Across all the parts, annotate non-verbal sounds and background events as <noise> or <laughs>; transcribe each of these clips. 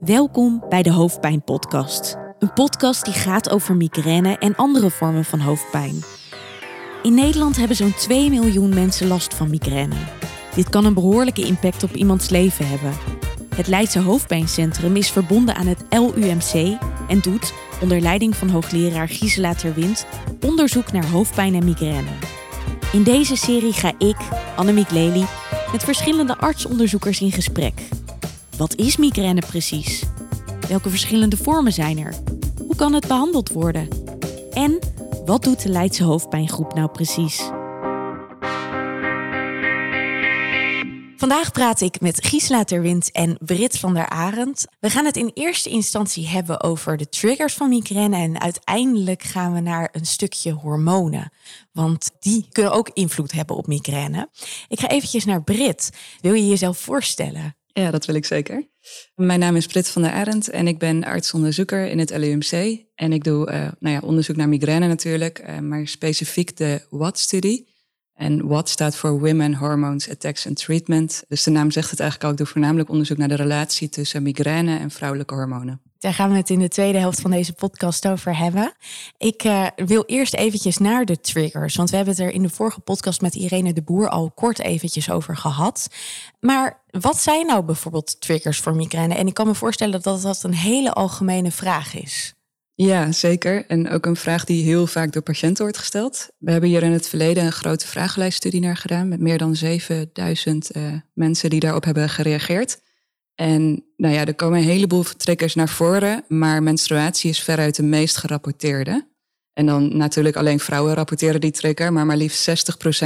Welkom bij de Hoofdpijn Podcast. Een podcast die gaat over migraine en andere vormen van hoofdpijn. In Nederland hebben zo'n 2 miljoen mensen last van migraine. Dit kan een behoorlijke impact op iemands leven hebben. Het Leidse Hoofdpijncentrum is verbonden aan het LUMC en doet, onder leiding van hoogleraar Gisela Terwind, onderzoek naar hoofdpijn en migraine. In deze serie ga ik, Annemiek Lely, met verschillende artsonderzoekers in gesprek. Wat is migraine precies? Welke verschillende vormen zijn er? Hoe kan het behandeld worden? En wat doet de Leidse hoofdpijngroep nou precies? Vandaag praat ik met Gisela Terwind en Brit van der Arend. We gaan het in eerste instantie hebben over de triggers van migraine en uiteindelijk gaan we naar een stukje hormonen. Want die kunnen ook invloed hebben op migraine. Ik ga eventjes naar Brit. Wil je jezelf voorstellen? Ja, dat wil ik zeker. Mijn naam is Brit van der Arend en ik ben artsonderzoeker in het LUMC. En ik doe uh, nou ja, onderzoek naar migraine natuurlijk, uh, maar specifiek de WAT-studie. En WAT staat voor Women, Hormones, Attacks and Treatment. Dus de naam zegt het eigenlijk al. Ik doe voornamelijk onderzoek naar de relatie tussen migraine en vrouwelijke hormonen. Daar gaan we het in de tweede helft van deze podcast over hebben. Ik uh, wil eerst eventjes naar de triggers. Want we hebben het er in de vorige podcast met Irene de Boer al kort eventjes over gehad. Maar wat zijn nou bijvoorbeeld triggers voor migraine? En ik kan me voorstellen dat dat een hele algemene vraag is. Ja, zeker. En ook een vraag die heel vaak door patiënten wordt gesteld. We hebben hier in het verleden een grote vragenlijststudie naar gedaan met meer dan 7000 uh, mensen die daarop hebben gereageerd. En nou ja, er komen een heleboel triggers naar voren, maar menstruatie is veruit de meest gerapporteerde. En dan natuurlijk alleen vrouwen rapporteren die trigger, maar maar liefst 60%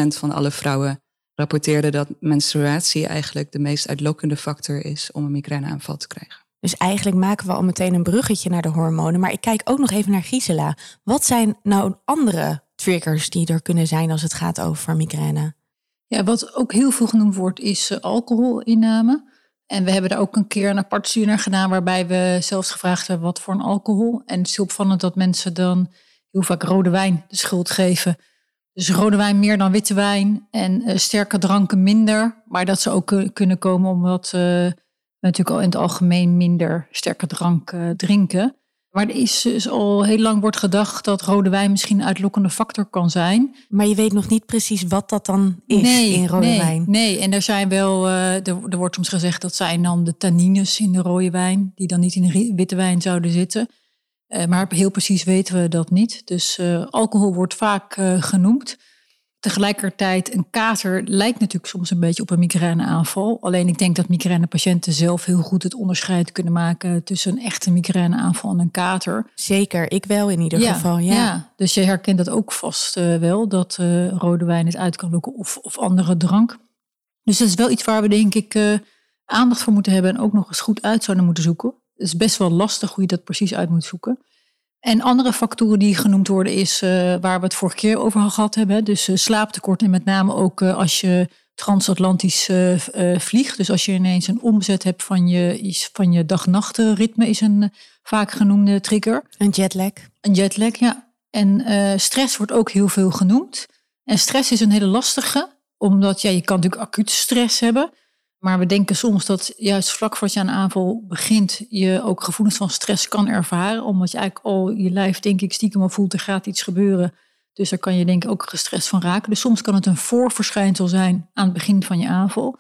van alle vrouwen rapporteerden dat menstruatie eigenlijk de meest uitlokkende factor is om een migraineaanval te krijgen. Dus eigenlijk maken we al meteen een bruggetje naar de hormonen. Maar ik kijk ook nog even naar Gisela. Wat zijn nou andere triggers die er kunnen zijn als het gaat over migraine? Ja, wat ook heel veel genoemd wordt, is uh, alcoholinname. En we hebben daar ook een keer een apart studie naar gedaan, waarbij we zelfs gevraagd hebben wat voor een alcohol. En het is heel opvallend dat mensen dan heel vaak rode wijn de schuld geven. Dus rode wijn meer dan witte wijn en uh, sterke dranken minder. Maar dat ze ook kunnen komen omdat uh, natuurlijk al in het algemeen minder sterke drank uh, drinken. Maar er is dus al heel lang wordt gedacht dat rode wijn misschien een uitlokkende factor kan zijn. Maar je weet nog niet precies wat dat dan is nee, in rode nee, wijn. Nee, en er zijn wel, uh, er, er, wordt soms gezegd dat zijn dan de tannines in de rode wijn, die dan niet in de witte wijn zouden zitten. Uh, maar heel precies weten we dat niet. Dus alcohol wordt vaak genoemd. Tegelijkertijd, een kater lijkt natuurlijk soms een beetje op een migraineaanval. Alleen ik denk dat migrainepatiënten zelf heel goed het onderscheid kunnen maken tussen een echte migraineaanval en een kater. Zeker, ik wel in ieder ja, geval. Ja. ja. dus je herkent dat ook vast uh, wel, dat uh, rode wijn het uit kan lokken of, of andere drank. Dus dat is wel iets waar we denk ik uh, aandacht voor moeten hebben en ook nog eens goed uit zouden moeten zoeken. Het is best wel lastig hoe je dat precies uit moet zoeken. En andere factoren die genoemd worden is uh, waar we het vorige keer over gehad hebben. Dus uh, slaaptekort en met name ook uh, als je transatlantisch vliegt. Dus als je ineens een omzet hebt van je, van je dag-nachtritme is een vaak genoemde trigger. Een jetlag. Een jetlag, ja. En stress wordt ook heel veel genoemd. En stress is een hele lastige, omdat ja, je kan natuurlijk acuut stress hebben. Maar we denken soms dat juist vlak voordat je aan aanval begint, je ook gevoelens van stress kan ervaren. Omdat je eigenlijk al je lijf, denk ik, stiekem al voelt, er gaat iets gebeuren. Dus daar kan je denk ik ook gestrest van raken. Dus soms kan het een voorverschijnsel zijn aan het begin van je aanval.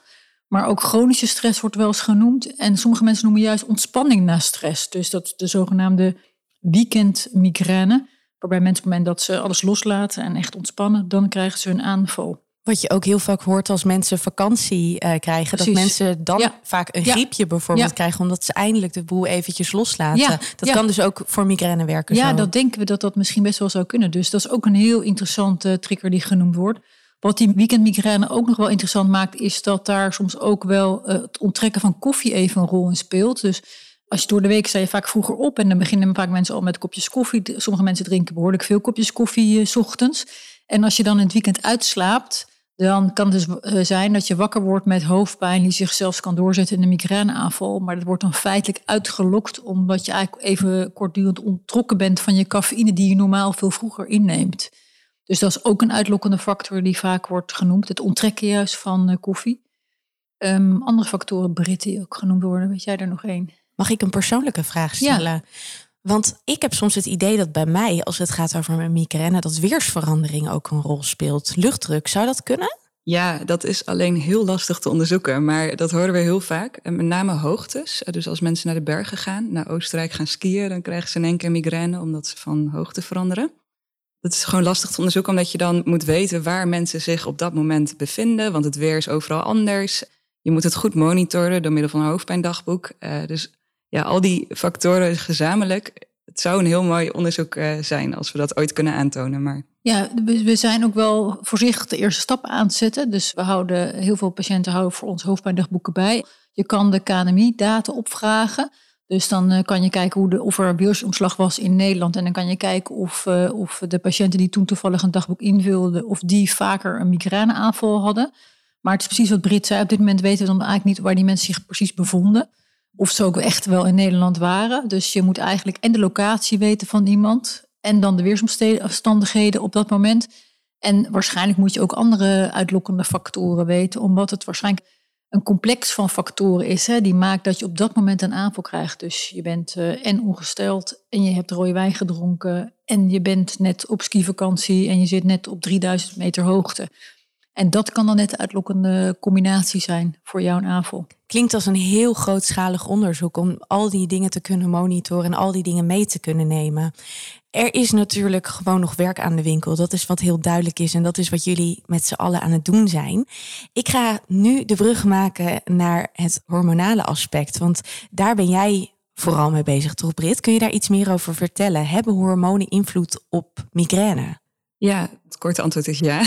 Maar ook chronische stress wordt wel eens genoemd. En sommige mensen noemen juist ontspanning na stress. Dus dat de zogenaamde weekendmigraine. Waarbij mensen op het moment dat ze alles loslaten en echt ontspannen, dan krijgen ze een aanval. Wat je ook heel vaak hoort als mensen vakantie uh, krijgen. Precies. Dat mensen dan ja. vaak een griepje bijvoorbeeld ja. krijgen. Omdat ze eindelijk de boel eventjes loslaten. Dat kan dus ook voor migraine werken. Ja, zo. dat denken we dat dat misschien best wel zou kunnen. Dus dat is ook een heel interessante trigger die genoemd wordt. Wat die weekendmigraine ook nog wel interessant maakt, is dat daar soms ook wel uh, het onttrekken van koffie even een rol in speelt. Dus als je door de week sta je vaak vroeger op en dan beginnen vaak mensen al met kopjes koffie. Sommige mensen drinken behoorlijk veel kopjes koffie uh, s ochtends. En als je dan in het weekend uitslaapt, dan kan het dus zijn dat je wakker wordt met hoofdpijn die zich zelfs kan doorzetten in een migraineaanval. Maar dat wordt dan feitelijk uitgelokt omdat je eigenlijk even kortdurend ontrokken bent van je cafeïne die je normaal veel vroeger inneemt. Dus dat is ook een uitlokkende factor die vaak wordt genoemd. Het onttrekken juist van uh, koffie. Um, andere factoren, Brit, die ook genoemd worden. Weet jij er nog één? Mag ik een persoonlijke vraag stellen? Want ik heb soms het idee dat bij mij, als het gaat over mijn migraine, dat weersverandering ook een rol speelt. Luchtdruk, zou dat kunnen? Ja, dat is alleen heel lastig te onderzoeken, maar dat horen we heel vaak. En met name hoogtes. Dus als mensen naar de bergen gaan, naar Oostenrijk gaan skiën, dan krijgen ze in één keer migraine omdat ze van hoogte veranderen. Dat is gewoon lastig te onderzoeken, omdat je dan moet weten waar mensen zich op dat moment bevinden, want het weer is overal anders. Je moet het goed monitoren door middel van een hoofdpijndagboek. Uh, dus ja, al die factoren gezamenlijk. Het zou een heel mooi onderzoek uh, zijn als we dat ooit kunnen aantonen. Maar... Ja, we zijn ook wel voorzichtig de eerste stap aan te zetten. Dus we houden heel veel patiënten houden voor ons hoofdpijndagboeken bij. Je kan de KNMI-data opvragen. Dus dan uh, kan je kijken hoe de, of er weersomslag was in Nederland. En dan kan je kijken of, uh, of de patiënten die toen toevallig een dagboek invulden, of die vaker een migraineaanval hadden. Maar het is precies wat Brit zei. Op dit moment weten we dan eigenlijk niet waar die mensen zich precies bevonden. Of ze ook echt wel in Nederland waren. Dus je moet eigenlijk en de locatie weten van iemand. En dan de weersomstandigheden op dat moment. En waarschijnlijk moet je ook andere uitlokkende factoren weten. Omdat het waarschijnlijk een complex van factoren is. Hè, die maakt dat je op dat moment een aanval krijgt. Dus je bent uh, en ongesteld en je hebt rode wijn gedronken. En je bent net op skivakantie en je zit net op 3000 meter hoogte. En dat kan dan net de uitlokkende combinatie zijn voor jouw aanval. Klinkt als een heel grootschalig onderzoek om al die dingen te kunnen monitoren en al die dingen mee te kunnen nemen. Er is natuurlijk gewoon nog werk aan de winkel. Dat is wat heel duidelijk is en dat is wat jullie met z'n allen aan het doen zijn. Ik ga nu de brug maken naar het hormonale aspect, want daar ben jij vooral mee bezig, toch Brit? Kun je daar iets meer over vertellen? Hebben hormonen invloed op migraine? Ja, het korte antwoord is ja.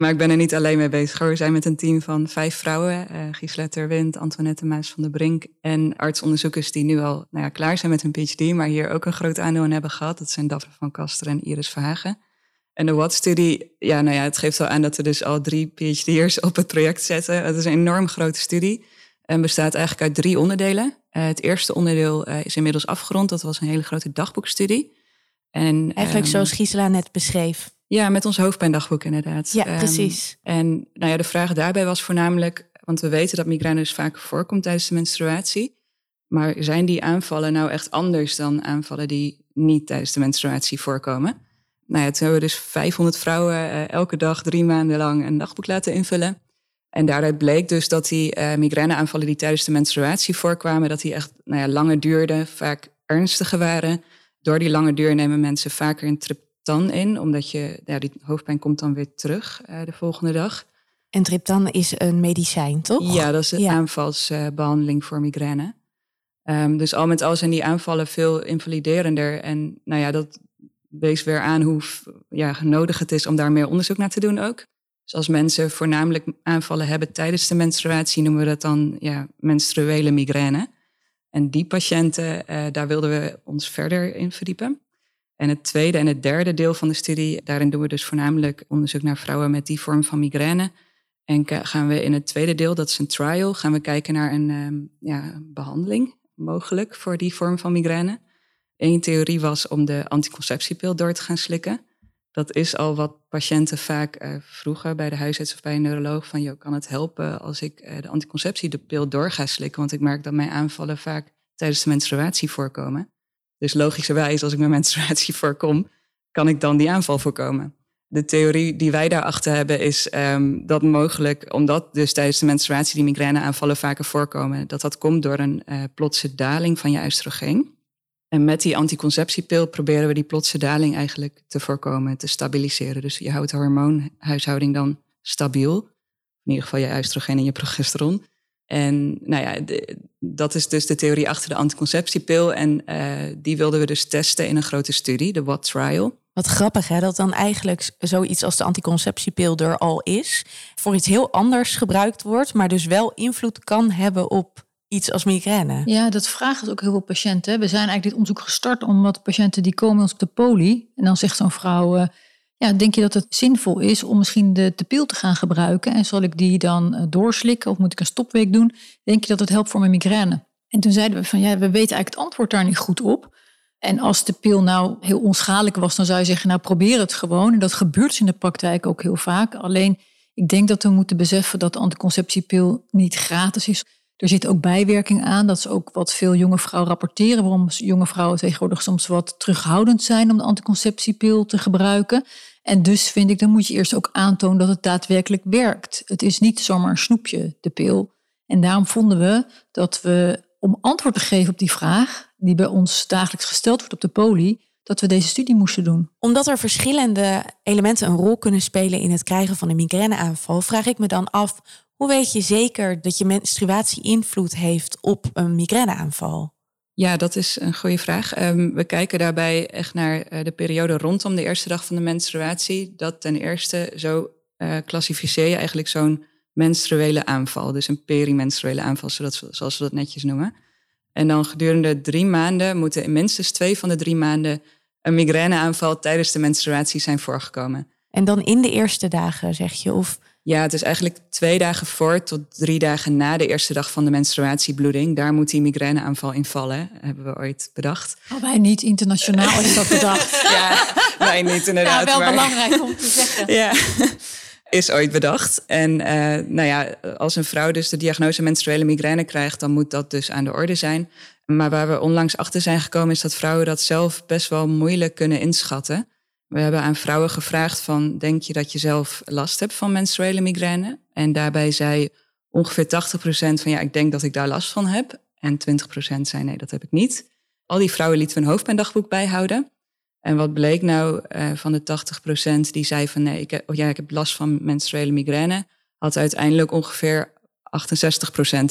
Maar ik ben er niet alleen mee bezig. We zijn met een team van vijf vrouwen. Uh, Gisela Terwind, Antoinette Maas van der Brink. En artsonderzoekers die nu al nou ja, klaar zijn met hun PhD. Maar hier ook een groot aandeel in hebben gehad. Dat zijn Daphne van Kaster en Iris Verhagen. En de WAT-studie, ja, nou ja, het geeft wel aan dat we dus al drie PhD'ers op het project zetten. Het is een enorm grote studie. En bestaat eigenlijk uit drie onderdelen. Uh, het eerste onderdeel uh, is inmiddels afgerond. Dat was een hele grote dagboekstudie. En, eigenlijk um, zoals Gisela net beschreef. Ja, met ons hoofdpijndagboek inderdaad. Ja, precies. Um, en nou ja, de vraag daarbij was voornamelijk, want we weten dat migraine dus vaak voorkomt tijdens de menstruatie. Maar zijn die aanvallen nou echt anders dan aanvallen die niet tijdens de menstruatie voorkomen? Nou ja, toen hebben we dus 500 vrouwen uh, elke dag drie maanden lang een dagboek laten invullen. En daaruit bleek dus dat die uh, migraineaanvallen die tijdens de menstruatie voorkwamen, dat die echt nou ja, langer duurden, vaak ernstiger waren. Door die lange duur nemen mensen vaker een triptan in, omdat je, ja, die hoofdpijn komt dan weer terug uh, de volgende dag. En triptan is een medicijn, toch? Ja, dat is een ja. aanvalsbehandeling voor migraine. Um, dus al met al zijn die aanvallen veel invaliderender. En nou ja, dat wees weer aan hoe ja, nodig het is om daar meer onderzoek naar te doen ook. Dus als mensen voornamelijk aanvallen hebben tijdens de menstruatie, noemen we dat dan ja, menstruele migraine. En die patiënten, uh, daar wilden we ons verder in verdiepen. En het tweede en het derde deel van de studie, daarin doen we dus voornamelijk onderzoek naar vrouwen met die vorm van migraine. En gaan we in het tweede deel, dat is een trial, gaan we kijken naar een um, ja, behandeling mogelijk voor die vorm van migraine. Eén theorie was om de anticonceptiepil door te gaan slikken. Dat is al wat patiënten vaak uh, vroegen bij de huisarts of bij een neuroloog. Van, joh, kan het helpen als ik uh, de anticonceptiepil door ga slikken? Want ik merk dat mijn aanvallen vaak tijdens de menstruatie voorkomen. Dus logischerwijs, als ik mijn <laughs> menstruatie voorkom, kan ik dan die aanval voorkomen. De theorie die wij daarachter hebben is um, dat mogelijk, omdat dus tijdens de menstruatie die migraineaanvallen vaker voorkomen, dat dat komt door een uh, plotse daling van je oestrogeen. En met die anticonceptiepil proberen we die plotse daling eigenlijk te voorkomen, te stabiliseren. Dus je houdt de hormoonhuishouding dan stabiel. In ieder geval je oestrogeen en je progesteron. En nou ja, de, dat is dus de theorie achter de anticonceptiepil. En uh, die wilden we dus testen in een grote studie, de WAT trial. Wat grappig hè, dat dan eigenlijk zoiets als de anticonceptiepil er al is. Voor iets heel anders gebruikt wordt, maar dus wel invloed kan hebben op iets als migraine. Ja, dat vragen ook heel veel patiënten. We zijn eigenlijk dit onderzoek gestart omdat patiënten die komen ons op de poli. En dan zegt zo'n vrouw, uh, ja, denk je dat het zinvol is om misschien de, de pil te gaan gebruiken? En zal ik die dan uh, doorslikken of moet ik een stopweek doen? Denk je dat het helpt voor mijn migraine? En toen zeiden we van, ja, we weten eigenlijk het antwoord daar niet goed op. En als de pil nou heel onschadelijk was, dan zou je zeggen, nou probeer het gewoon. En dat gebeurt in de praktijk ook heel vaak. Alleen, ik denk dat we moeten beseffen dat de anticonceptiepil niet gratis is. Er zit ook bijwerking aan. Dat is ook wat veel jonge vrouwen rapporteren. Waarom jonge vrouwen tegenwoordig soms wat terughoudend zijn om de anticonceptiepil te gebruiken. En dus vind ik, dan moet je eerst ook aantonen dat het daadwerkelijk werkt. Het is niet zomaar een snoepje, de pil. En daarom vonden we dat we, om antwoord te geven op die vraag, die bij ons dagelijks gesteld wordt op de poli, dat we deze studie moesten doen. Omdat er verschillende elementen een rol kunnen spelen in het krijgen van een migraineaanval, vraag ik me dan af, hoe weet je zeker dat je menstruatie invloed heeft op een migraineaanval? Ja, dat is een goede vraag. Ehm, we kijken daarbij echt naar eh, de periode rondom de eerste dag van de menstruatie. Dat ten eerste zo uh, klassificeer je eigenlijk zo'n menstruele aanval. Dus een perimenstruele aanval, zodat, zoals we dat netjes noemen. En dan gedurende drie maanden moeten in minstens twee van de drie maanden een migraineaanval tijdens de menstruatie zijn voorgekomen. En dan in de eerste dagen, zeg je? Of ja, het is eigenlijk twee dagen voor tot drie dagen na de eerste dag van de menstruatiebloeding. Daar moet die migraineaanval in vallen, hebben we ooit bedacht. Oh, wij niet internationaal is dat bedacht. <laughs> ja, wij niet inderdaad. Ja, wel belangrijk om te zeggen. Ja, is ooit bedacht. En uh, nou ja, als een vrouw dus de diagnose menstruele migraine krijgt, dan moet dat dus aan de orde zijn. Maar waar we onlangs achter zijn gekomen is dat vrouwen dat zelf best wel moeilijk kunnen inschatten. We hebben aan vrouwen gevraagd van, denk je dat je zelf last hebt van menstruele migraine? En daarbij zei ongeveer 80% van, ja, ik denk dat ik daar last van heb. En 20% zei, nee, dat heb ik niet. Al die vrouwen lieten we een hoofdpijndagboek bijhouden. En wat bleek nou uh, van de 80% die zei van, nee, ik heb, oh ja, ik heb last van menstruele migraine, had uiteindelijk ongeveer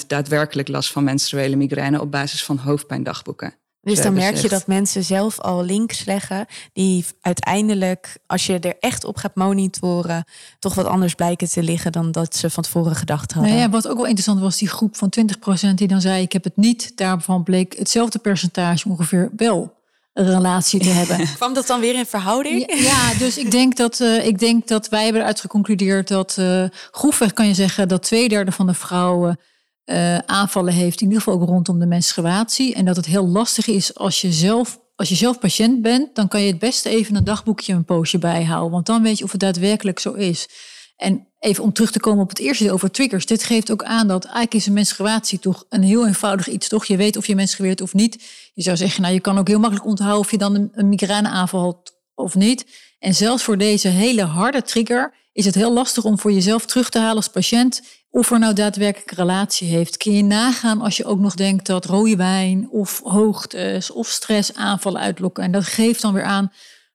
68% daadwerkelijk last van menstruele migraine op basis van hoofdpijndagboeken. Dus dan merk je dat mensen zelf al links leggen, die uiteindelijk, als je er echt op gaat monitoren, toch wat anders blijken te liggen dan dat ze van tevoren gedacht hadden. Nou ja, wat ook wel interessant was, die groep van 20% die dan zei: Ik heb het niet. Daarvan bleek hetzelfde percentage ongeveer wel een relatie te hebben. <laughs> Kwam dat dan weer in verhouding? Ja, dus ik denk dat, uh, ik denk dat wij hebben eruit geconcludeerd dat uh, grofweg kan je zeggen dat twee derde van de vrouwen uh, aanvallen heeft, in ieder geval ook rondom de menstruatie. En dat het heel lastig is als je zelf, als je zelf patiënt bent, dan kan je het beste even een dagboekje een poosje bijhouden. Want dan weet je of het daadwerkelijk zo is. En even om terug te komen op het eerste over triggers. Dit geeft ook aan dat eigenlijk is een menstruatie toch een heel eenvoudig iets, toch? Je weet of je menstrueert of niet. Je zou zeggen, nou je kan ook heel makkelijk onthouden of je dan een, een migraineaanval had of niet. En zelfs voor deze hele harde trigger is het heel lastig om voor jezelf terug te halen als patiënt of er nou daadwerkelijk relatie heeft. Kun je nagaan als je ook nog denkt dat rode wijn of hoogtes of stress aanvallen uitlokken. En dat geeft dan weer aan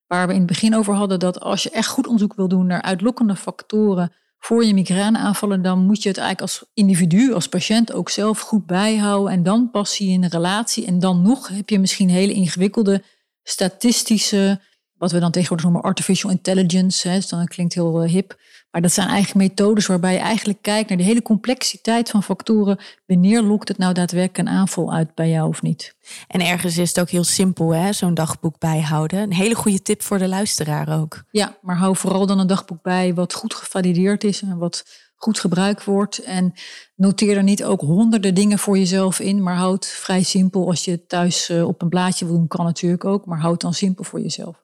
waar we in het begin over hadden, dat als je echt goed onderzoek wil doen naar uitlokkende factoren voor je migraineaanvallen, dan moet je het eigenlijk als individu, als patiënt ook zelf goed bijhouden. En dan pas je in een relatie. En dan nog heb je misschien hele ingewikkelde statistische, wat we dan tegenwoordig noemen artificial intelligence. Hè, dus dan klinkt heel eh, hip. Maar dat zijn eigenlijk methodes waarbij je eigenlijk kijkt naar de hele complexiteit van factoren. Wanneer lokt het nou daadwerkelijk een aanval uit bij jou of niet? En ergens is het ook heel simpel, hè? zo'n dagboek bijhouden. Een hele goede tip voor de luisteraar ook. Ja, maar hou vooral dan een dagboek bij wat goed gevalideerd is en wat goed gebruikt wordt. En noteer er niet ook honderden dingen voor jezelf in, maar houd vrij simpel. Als je thuis eh, op een blaadje wil doen, kan natuurlijk ook, maar houd dan simpel voor jezelf.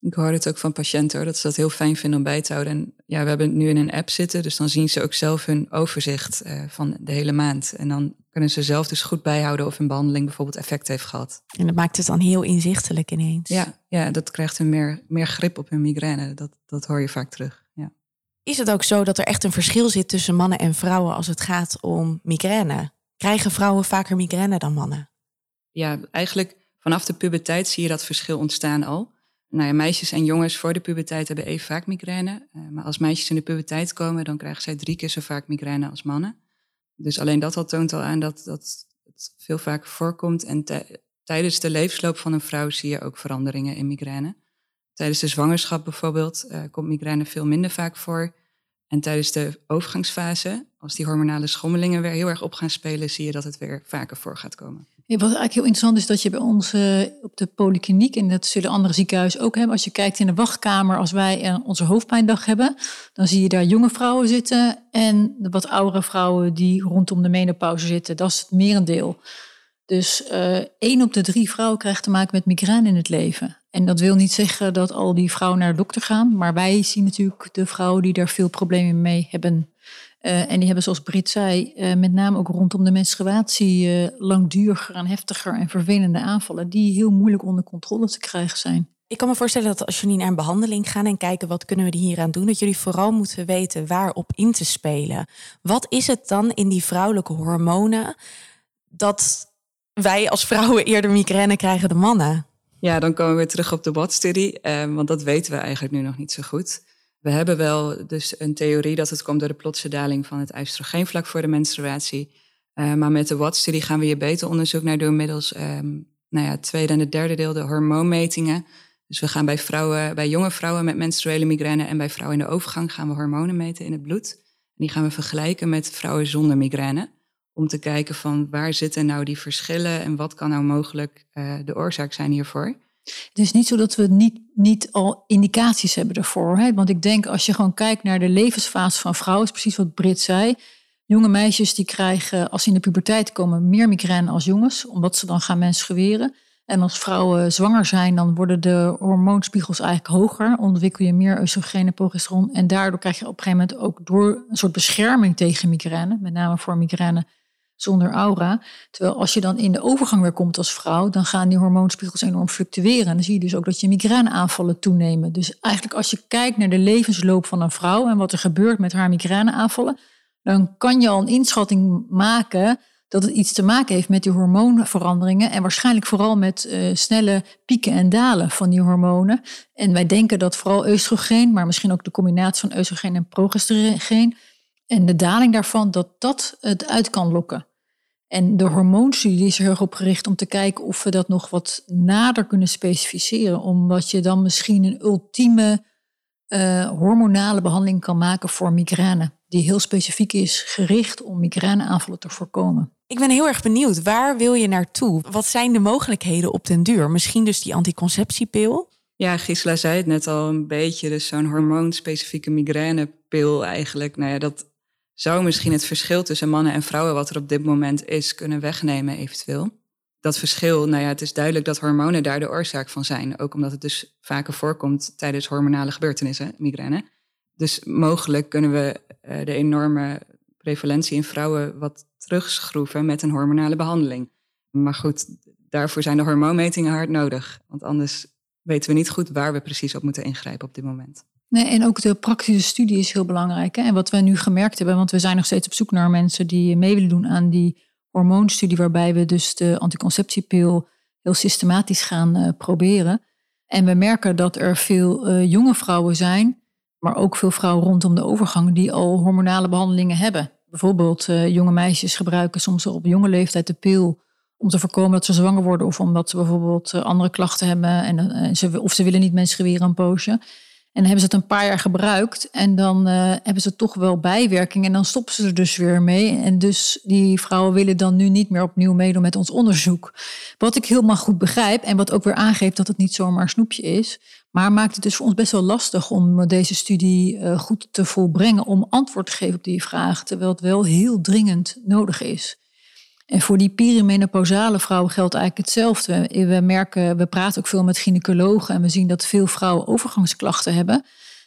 Ik hoor het ook van patiënten dat ze dat heel fijn vinden om bij te houden. En ja, we hebben nu in een app zitten, dus dan zien ze ook zelf hun overzicht uh, van de hele maand. En dan kunnen ze zelf dus goed bijhouden of hun behandeling bijvoorbeeld effect heeft gehad. En dat maakt het dan heel inzichtelijk ineens. Ja, ja dat krijgt hun meer, meer grip op hun migraine. Dat, dat hoor je vaak terug. Ja. Is het ook zo dat er echt een verschil zit tussen mannen en vrouwen als het gaat om migraine? Krijgen vrouwen vaker migraine dan mannen? Ja, eigenlijk vanaf de puberteit zie je dat verschil ontstaan al nou ja, meisjes en jongens voor de puberteit hebben even vaak migraine. Uh, maar als meisjes in de puberteit komen, dan krijgen zij drie keer zo vaak migraine als mannen. Dus alleen dat al toont al aan dat, dat het veel vaker voorkomt. En tijdens de levensloop van een vrouw zie je ook veranderingen in migraine. Tijdens de zwangerschap bijvoorbeeld uh, komt migraine veel minder vaak voor. En tijdens de overgangsfase, als die hormonale schommelingen weer heel erg op gaan spelen, zie je dat het weer vaker voor gaat komen. Wat eigenlijk heel interessant is, dat je bij ons uh, op de polykliniek, en dat zullen andere ziekenhuizen ook hebben, als je kijkt in de wachtkamer, als wij uh, onze hoofdpijndag hebben, dan zie je daar jonge vrouwen zitten en wat oudere vrouwen die rondom de menopauze zitten. Dat is het merendeel. Dus uh, één op de drie vrouwen krijgt te maken met migraine in het leven. En dat wil niet zeggen dat al die vrouwen naar de dokter gaan. Maar wij zien natuurlijk de vrouwen die daar veel problemen mee hebben. en die hebben, zoals Brit zei, met name ook rondom de menstruatie langduriger en heftiger en vervelende aanvallen, die heel moeilijk onder controle te krijgen zijn. Ik kan me voorstellen dat als jullie naar een behandeling gaan en kijken wat kunnen we hier aan doen, dat jullie vooral moeten weten waarop in te spelen. Wat is het dan in die vrouwelijke hormonen dat wij als vrouwen eerder migraine krijgen dan mannen? Ja, dan komen we terug op de BOT-studie, eh, want dat weten we eigenlijk nu nog niet zo goed. We hebben wel dus een theorie dat het komt door de plotse daling van het oestrogeenvlak voor de menstruatie. Uh, maar met de WAT-studie gaan we hier beter onderzoek naar doen middels um, nou ja, het tweede en het derde deel, de hormoonmetingen. Dus we gaan bij vrouwen, bij jonge vrouwen met menstruele migraine en bij vrouwen in de overgang gaan we hormonen meten in het bloed. En die gaan we vergelijken met vrouwen zonder migraine. Om te kijken van waar zitten nou die verschillen en wat kan nou mogelijk uh, de oorzaak zijn hiervoor. Het is niet zo dat we niet, niet al indicaties hebben ervoor. Hè? Want ik denk als je gewoon kijkt naar de levensfase van vrouwen, is precies wat Brit zei. Jonge meisjes die krijgen als ze in de puberteit komen meer migraine als jongens, omdat ze dan gaan menstrueren. En als vrouwen zwanger zijn, dan worden de hormoonspiegels eigenlijk hoger. Ontwikkel je meer oestrogeen en progesteron. En daardoor krijg je op een gegeven moment ook door een soort bescherming tegen migraine. Met name voor migraine zonder aura. Terwijl als je dan in de overgang weer komt als vrouw, dan gaan die hormoonspiegels enorm fluctueren. En dan zie je dus ook dat je migraineaanvallen toenemen. Dus eigenlijk als je kijkt naar de levensloop van een vrouw en wat er gebeurt met haar migraineaanvallen, dan kan je al een inschatting maken dat het iets te maken heeft met die hormoonveranderingen en waarschijnlijk vooral met uh, snelle pieken en dalen van die hormonen. En wij denken dat vooral oestrogeen, maar misschien ook de combinatie van oestrogeen en progestereen en de daling daarvan, dat dat het uit kan lokken. En de hormoonstudie is er heel erg op gericht om te kijken of we dat nog wat nader kunnen specificeren, omdat je dan misschien een ultieme uh, hormonale behandeling kan maken voor migraine, die heel specifiek is gericht om migraineaanvallen te voorkomen. Ik ben heel erg benieuwd, waar wil je naartoe? Wat zijn de mogelijkheden op den duur? Misschien dus die anticonceptiepil? Ja, Gisela zei het net al een beetje. Dus zo'n hormoonspecifieke migrainepil eigenlijk. Nou ja, dat zou misschien het verschil tussen mannen en vrouwen... wat er op dit moment is, kunnen wegnemen eventueel. Dat verschil, nou ja, het is duidelijk dat hormonen daar de oorzaak van zijn. Ook omdat het dus vaker voorkomt tijdens hormonale gebeurtenissen, migraine. Dus mogelijk kunnen we uh, de enorme prevalentie in vrouwen wat terugschroeven met een hormonale behandeling. Maar goed, daarvoor zijn de hormoonmetingen hard nodig. Want anders weten we niet goed waar we precies op moeten ingrijpen op dit moment. Nee, en ook de praktische studie is heel belangrijk. Hè? En wat we nu gemerkt hebben, want we zijn nog steeds op zoek naar mensen die mee willen doen aan die hormoonstudie, waarbij we dus de anticonceptiepil heel systematisch gaan uh, proberen. En we merken dat er veel uh, jonge vrouwen zijn, maar ook veel vrouwen rondom de overgang, die al hormonale behandelingen hebben. Bijvoorbeeld uh, jonge meisjes gebruiken soms op jonge leeftijd de pil om te voorkomen dat ze zwanger worden of omdat ze bijvoorbeeld andere klachten hebben en, ze, of ze willen niet menstrueren een poosje. En hebben ze het een paar jaar gebruikt en dan hebben ze toch wel bijwerking en dan stoppen ze er dus weer mee. En dus die vrouwen willen dan nu niet meer opnieuw meedoen met ons onderzoek. Wat ik helemaal goed begrijp en wat ook weer aangeeft dat het niet zomaar snoepje is. Maar maakt het dus voor ons best wel lastig om deze studie uh, goed te volbrengen, om antwoord te geven op die vraag, terwijl het wel heel dringend nodig is. En voor die perimenopausale vrouwen geldt eigenlijk hetzelfde. We merken, we praten ook veel met gynaecologen en we zien dat veel vrouwen overgangsklachten hebben.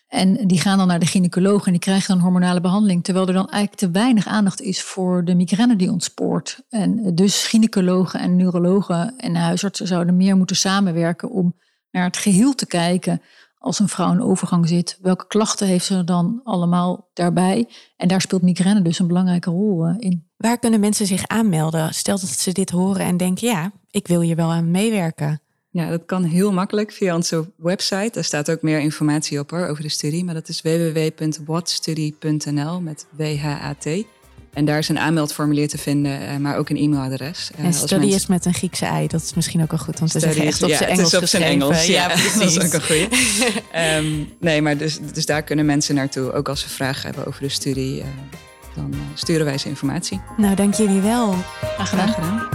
En die gaan dan naar de gynaecoloog en die krijgen dan hormonale behandeling. Terwijl er dan eigenlijk te weinig aandacht is voor de migraine die ontspoort. En dus gynaecologen en neurologen en huisartsen zouden meer moeten samenwerken om naar het geheel te kijken als een vrouw in overgang zit. Welke klachten heeft ze dan allemaal daarbij? En daar speelt migraine dus een belangrijke rol eh, in. Waar kunnen mensen zich aanmelden? Stel dat ze dit horen en denken, ja, ik wil hier wel aan meewerken. Ja, dat kan heel makkelijk via onze website. Daar staat ook meer informatie op hoor, over de studie. Maar dat is www.watstudy.nl met W-H-A-T. En daar is een aanmeldformulier te vinden, eh, maar ook een e-mailadres. Eh, en study is met een Griekse ei, dat is misschien ook al goed, want ze zeggen echt op ja, zijn Engels het is op zijn Engels, ja, precies. dat is ook een goeie. um, <laughs> nee, maar dus, dus daar kunnen mensen naartoe, ook als ze vragen hebben over de studie. Uh, dan sturen wij ze informatie. Nou, dank jullie wel. Graag gedaan. Graag gedaan.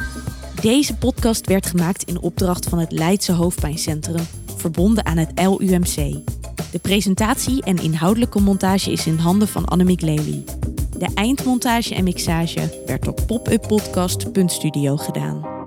Deze podcast werd gemaakt in opdracht van het Leidse Hoofdpijncentrum, verbonden aan het LUMC. De presentatie en inhoudelijke montage is in handen van Annemiek Lely. De eindmontage en mixage werd door popuppodcast.studio gedaan.